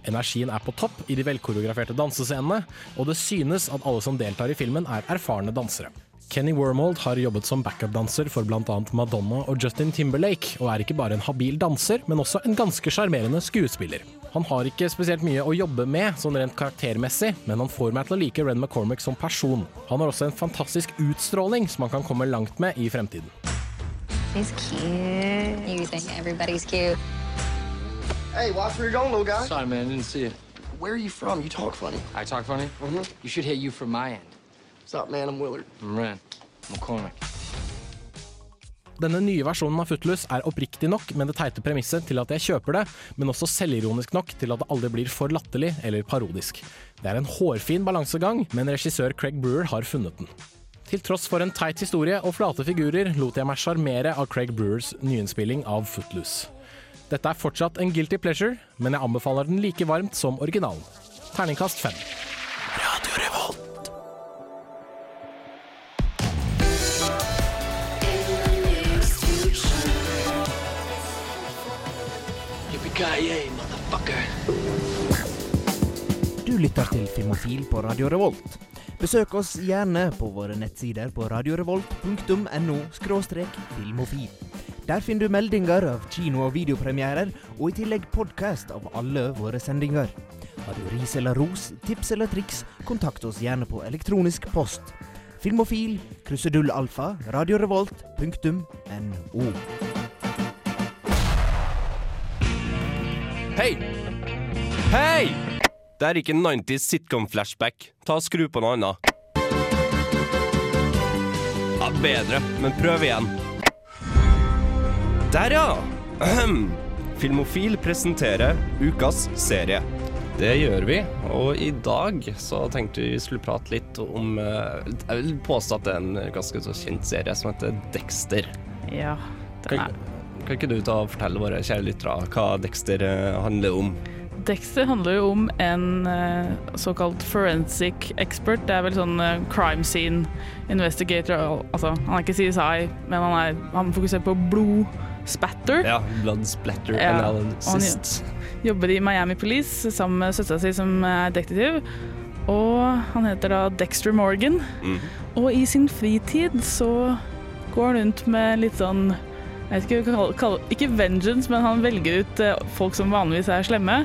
Energien er på topp i de velkoreograferte dansescenene, og det synes at alle som deltar i filmen er erfarne dansere. Kenny Wormold har jobbet som backupdanser for bl.a. Madonna og Justin Timberlake, og er ikke bare en habil danser, men også en ganske sjarmerende skuespiller. Han har ikke spesielt mye å jobbe med, sånn rent karaktermessig, men han får meg til å like Ren McCormack som person. Han har også en fantastisk utstråling som han kan komme langt med i fremtiden. He's cute. You think everybody's cute. Hey, watch where you're going, little guy. Sorry, man, I didn't see it. Where are you from? You talk funny. I talk funny? Mm-hmm. You should hit you from my end. What's up, man? I'm Willard. I'm Ren. McCormick. Denne nye versjonen av Footloose er oppriktig nok med det teite premisset til at jeg kjøper det, men også selvironisk nok til at det aldri blir for latterlig eller parodisk. Det er en hårfin balansegang, men regissør Craig Brewer har funnet den. Til tross for en teit historie og flate figurer lot jeg meg sjarmere av Craig Brewers nyinnspilling av Footloose. Dette er fortsatt en guilty pleasure, men jeg anbefaler den like varmt som originalen. Terningkast fem. Radio Revolt. Motherfucker. Du lytter til Filmofil på Radio Revolt. Besøk oss gjerne på våre nettsider på radiorevolt.no filmofil. Der finner du meldinger av kino- og videopremierer, og i tillegg podkast av alle våre sendinger. Har du ris eller ros, tips eller triks, kontakt oss gjerne på elektronisk post. Filmofil, krusedull alfa, radiorevolt.no. Hei! Hei! Det er ikke 90s sitcom-flashback. Ta og Skru på noe annet. Ja, bedre, men prøv igjen. Der, ja! Ahem. Filmofil presenterer ukas serie. Det gjør vi, og i dag så tenkte vi vi skulle prate litt om eh, Jeg vil påstå at det er en ganske så kjent serie som heter Dexter. Ja, den er kan ikke du ta og fortelle våre kjære lyttere hva Dexter eh, handler om? Dexter handler jo om en eh, såkalt forensic expert. Det er vel sånn crime scene investigator. Altså, han er ikke CSI, men han, er, han fokuserer på blodspatter. Ja, Blood Splatter Ja, og Sist. Han jobber i Miami Police sammen med søstera si som er detektiv. Og han heter da Dexter Morgan. Mm. Og i sin fritid så går han rundt med litt sånn jeg vet ikke, kaller- kaller- Ikke vengeance, men han velger ut eh, folk som vanligvis er slemme,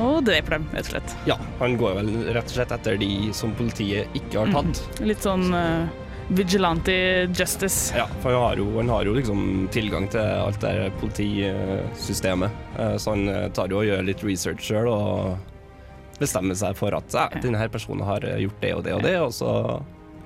og dreper dem, rett og slett. Ja, han går vel rett og slett etter de som politiet ikke har tatt. Litt sånn eh, vigilante justice. Ja, for han har, jo, han har jo liksom tilgang til alt det politisystemet. Eh, Så han eh, tar jo og gjør litt research sjøl og bestemmer seg for at ja, denne her personen har eh, gjort det og det og det, og så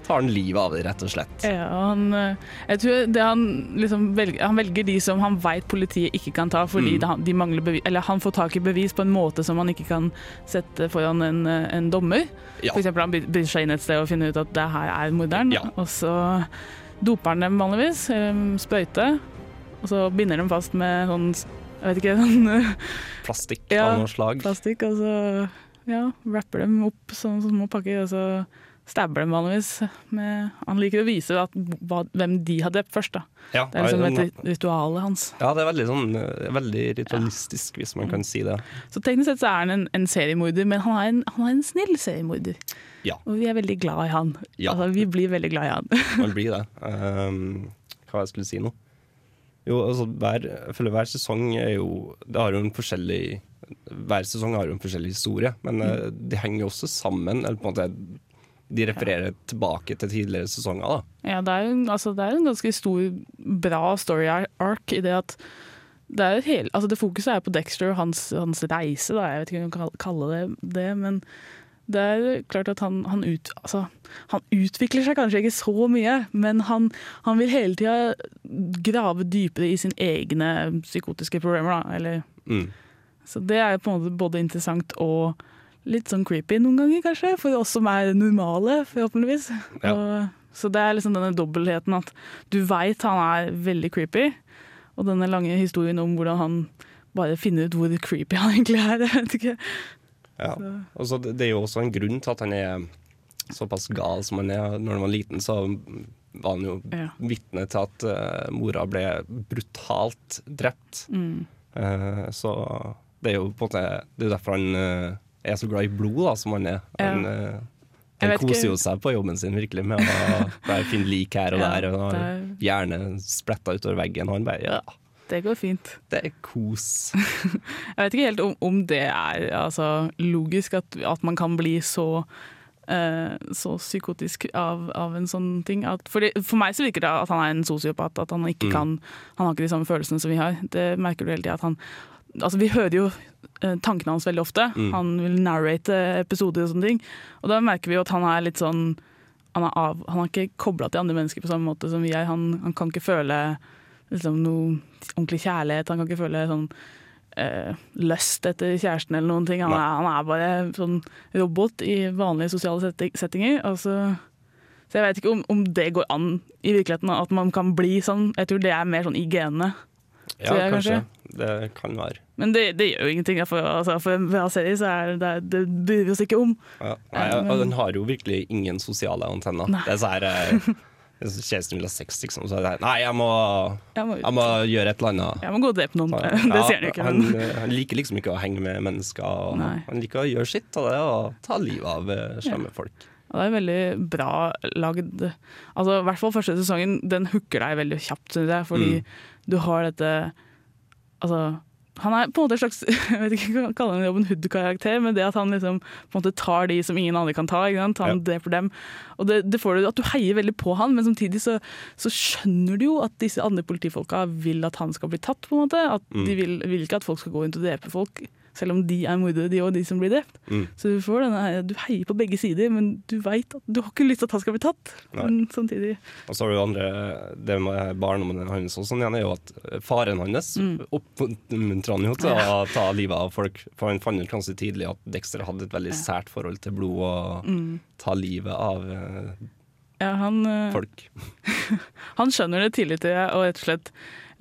tar han livet av det, rett og slett. Ja, han, eh, jeg tror det han, liksom velger, han velger de som han vet politiet ikke kan ta, fordi Mm. de mangler bevis, eller han får tak i bevis på en måte som han ikke kan sette foran en, eh, en dommer. Ja. Eksempel han bryr seg inn et sted og finner ut at det her er morderen, og så doper han dem vanligvis, eh, sprøyte, og så binder dem fast med sånn, jeg vet ikke, sånn Plastikk Ja, av noe slag. plastikk, og så ja, rapper dem opp sånn små pakker, og så stabber dem vanligvis. Med, han liker å vise at, hvem de har drept først. Ja, det er liksom et ritualet hans. Ja, det er veldig, sånn, eh, veldig ritualistisk, hvis man kan si det. Så teknisk sett så er han en, en seriemorder, men han er en, han er en snill seriemorder. Ja. Og vi er veldig glad i han. Ja. Altså, vi blir veldig glad i han. Man blir det. Um, hva jeg skulle si nå? Jo, altså hver, jeg føler hver sesong er jo Det har jo en forskjellig Hver sesong har jo en forskjellig historie, men mm. de henger jo også sammen. Eller på en måte De refererer tilbake til tidligere sesonger, da. Ja, det er en- altså, det er en ganske stor, bra story arc i det at det, er hel, altså det fokuset er på Dexter og hans, hans reise, da. jeg vet ikke om jeg kan kalle det det, men det er klart at han, han, ut, altså, han utvikler seg kanskje ikke så mye, men han, han vil hele tida grave dypere i sine egne psykotiske problemer. Da, eller, Mm. så det er på en måte både interessant og litt sånn creepy noen ganger, kanskje, for oss som er normale, forhåpentligvis. Ja. Og, så det er liksom denne dobbeltheten at du veit han er veldig creepy, og denne lange historien om hvordan han bare finner ut hvor creepy han egentlig er. Jeg vet ikke. Ja. Så det er jo også en grunn til at han er såpass gal som han er. Når han var liten, så var han jo Ja. vitne til at uh, mora ble brutalt drept. Mm. Uh, så det er jo på en måte Det er derfor han eh, er så glad i blod, da, som han er. Han, ja. Han koser jo seg på jobben sin virkelig med å finne lik her og der. Og har gjerne er- spletta utover veggen. Og han bare ja, Det går fint. det er kos. Jeg vet ikke helt om, om det er altså, logisk at, at man kan bli så uh, så psykotisk av, av en sånn ting. At, for, det, for meg så virker det at han er en sosiopat. At han ikke Mm. kan Han har ikke de samme følelsene som vi har. Det merker du hele tida. Han, altså, vi hører jo eh, tankene hans veldig ofte. Mm. Han vil narrate episoder og sånne ting. Og da merker vi jo at han er litt sånn Han er, av, han er ikke kobla til andre mennesker på samme måte som vi er. Han, han kan ikke føle liksom, noe ordentlig kjærlighet. Han kan ikke føle sånn eh, lyst etter kjæresten eller noen ting. Han er, han er bare sånn robot i vanlige sosiale settinger. Altså, så jeg vet ikke om, om det går an i virkeligheten, at man kan bli sånn. Jeg tror det er mer sånn i genene. Ja, jeg, kanskje. Det kan være. Men det, det gjør jo ingenting. For, altså, for en bra serie så er det, det bryr vi oss ikke om. Ja. Nei, um, Den har jo virkelig ingen sosiale antenner. Nei. Det er sånn her eh, hvis Kjæresten vil ha sex, liksom. Så er det Nei, jeg må, Jeg må jeg må gjøre et eller annet. Jeg må gå og drepe noen. Ja, Det ser han ikke. Han, eh, han liker liksom ikke å henge med mennesker. Han liker å gjøre sitt av det og ta livet av slemme ja. folk. Og det er veldig bra lagd. Altså, I hvert fall første sesongen, den hooker deg veldig kjapt, syns jeg. Fordi Mm. Du har dette Altså, han er på en måte en slags jeg vet ikke, hva kalle han Robin Hood-karakter, men det at han liksom på en måte tar de som ingen andre kan ta. Han dreper dem. Og det, det får du at du heier veldig på han, men samtidig så, så skjønner du jo at disse andre politifolka vil at han skal bli tatt. på en måte. At Mm. De vil, vil ikke at folk skal gå rundt og drepe folk. Selv om de er mordere, de og de som blir drept. Mm. Så du får denne du heier på begge sider, men du veit at du har ikke lyst til at han skal bli tatt. Nei. Men samtidig Og så har du det andre, det med barndommen hans og sånn igjen, er jo at faren hans Mm. oppmuntrer han jo til å ta livet av folk. For han fant ut ganske tidlig at Dexter hadde et veldig sært forhold til blod og Mm. ta livet av eh, Ja, han, eh, folk. han skjønner det tidlig, tror jeg, og rett og slett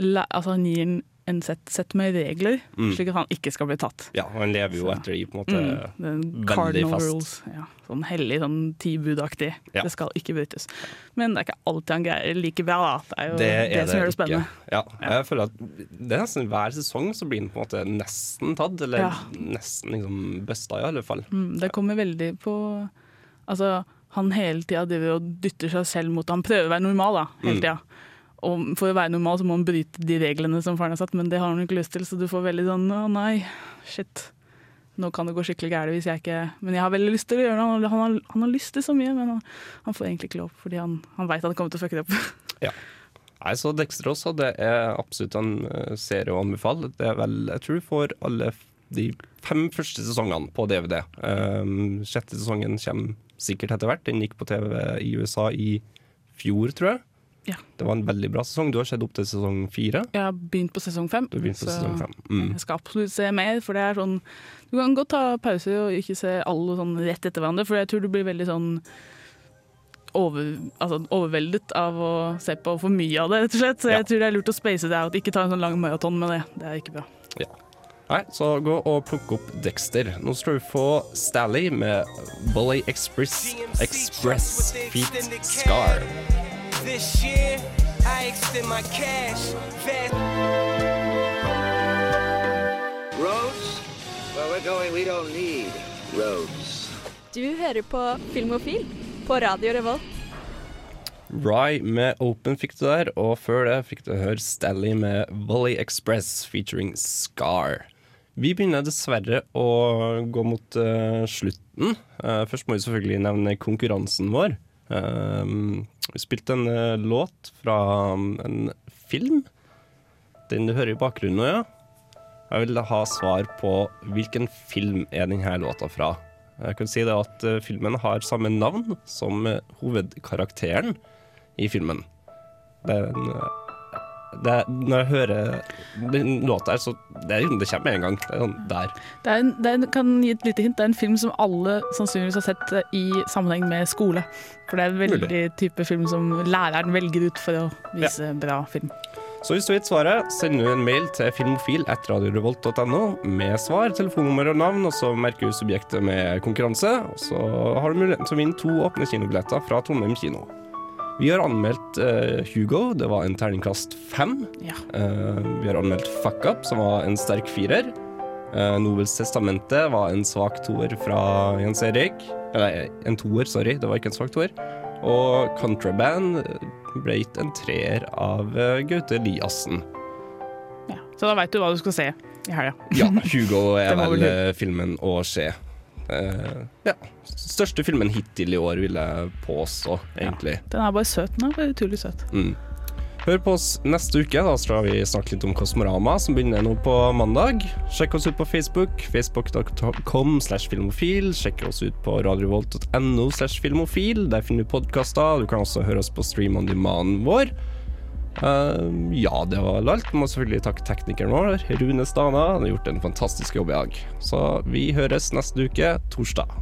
altså, han gir en, en sett, sett med regler, Mm. slik at han ikke skal bli tatt. Ja, og han lever jo etter de på en måte Mm, den veldig fast. rules. Ja, sånn hellig, sånn tibudaktig. Ja. Det skal ikke brytes. Men det er ikke alltid han greier like bra. Det er jo Det er det, som gjør det spennende. Ja, jeg føler at det er nesten hver sesong så blir han på en måte nesten tatt, eller Ja. nesten liksom busta i alle fall. Mm, det kommer veldig på Altså, han hele tida driver og dytter seg selv mot Han prøver å være normal, da, hele Mm. Og for å være normal så må han bryte de reglene som faren har satt, men det har han ikke lyst til, så du får veldig sånn å nei, shit. Nå kan det gå skikkelig gærent hvis jeg ikke Men jeg har veldig lyst til å gjøre det. Han, har, han har lyst til så mye, men han, han får egentlig ikke lov, fordi han, han veit han kommer til å fucke det opp. Ja. Nei, så Dexter også, det er absolutt en eh, serie å anbefale. Det er vel, jeg tror for alle de fem første sesongene på DVD. Um, sjette sesongen kommer sikkert etter hvert. Den gikk på TV i USA i fjor, tror jeg. Ja. Det var en veldig bra sesong. Du har sett opp til sesong fire. Jeg har begynt på sesong fem. Du har begynt på sesong fem. Mm. Jeg skal absolutt se mer, for det er sånn Du kan godt ta pause og ikke se alle sånn rett etter hverandre, for jeg tror du blir veldig sånn over, altså, overveldet av å se på for mye av det, rett og slett. Så jeg tror det er lurt å space det out, ikke ta en sånn lang maraton med det. Det er ikke bra. Ja. Nei, så gå og plukk opp Dexter. Nå skal du få Stally med Bully Express, Express Feet Scar. This year, I extend my cash fast. Roads? Where we're going, we don't need roads. Du hører på Filmofil på Radio Revolt. Rye med Open fikk du der, og før det fikk du høre Stally med Volley Express featuring Scar. Vi begynner dessverre å gå mot uh, slutten. Uh, først må vi selvfølgelig nevne konkurransen vår. Eh, vi spilte en eh, låt fra um, en film. Den du hører i bakgrunnen nå, ja. Jeg vil ha svar på hvilken film er denne låta fra. Jeg kan si det at eh, filmen har samme navn som eh, hovedkarakteren i filmen. Det er en det Når jeg hører den låta her, så det, er, det kommer med en gang. Det er sånn der. Det er en, det er en, kan gi et lite hint. Det er en film som alle sannsynligvis har sett eh, i sammenheng med skole. For det er en veldig type film som læreren velger ut for å vise bra film. Så hvis du vet svaret, send du en mail til filmofil etter radiorevolt.no med svar, telefonnummer og navn, og så merker du subjektet med konkurranse. Og så har du muligheten til å vinne to åpne kinobilletter fra Trondheim kino. Vi har anmeldt uh, Hugo, det var en terningkast fem. Ja. Uh, vi har anmeldt Fuck Up, som var en sterk firer. Uh, Nobels testamente var en svak toer fra Jens Erik. Eller en toer, sorry, det var ikke en svak toer. Og Contraband ble gitt en treer av Gaute Eliassen. Så da veit du hva du skal se i helga. Ja, Hugo er vel filmen å se. Eh, ja. Største filmen hittil i år, vil jeg påstå, egentlig. Den er bare søt. Den er bare utrolig søt. Mm. Hør på oss neste uke. Da skal vi snakke litt om Kosmorama, som begynner nå på mandag. Sjekk oss ut på Facebook. Facebook.com slash filmofil. Sjekk oss ut på radiovolt.no slash filmofil. Der finner du podkaster. Du kan også høre oss på Stream on demand vår. Eh, ja, det var alt. Må selvfølgelig takke teknikeren vår, Rune Stana. Han har gjort en fantastisk jobb i dag. Så vi høres neste uke, torsdag.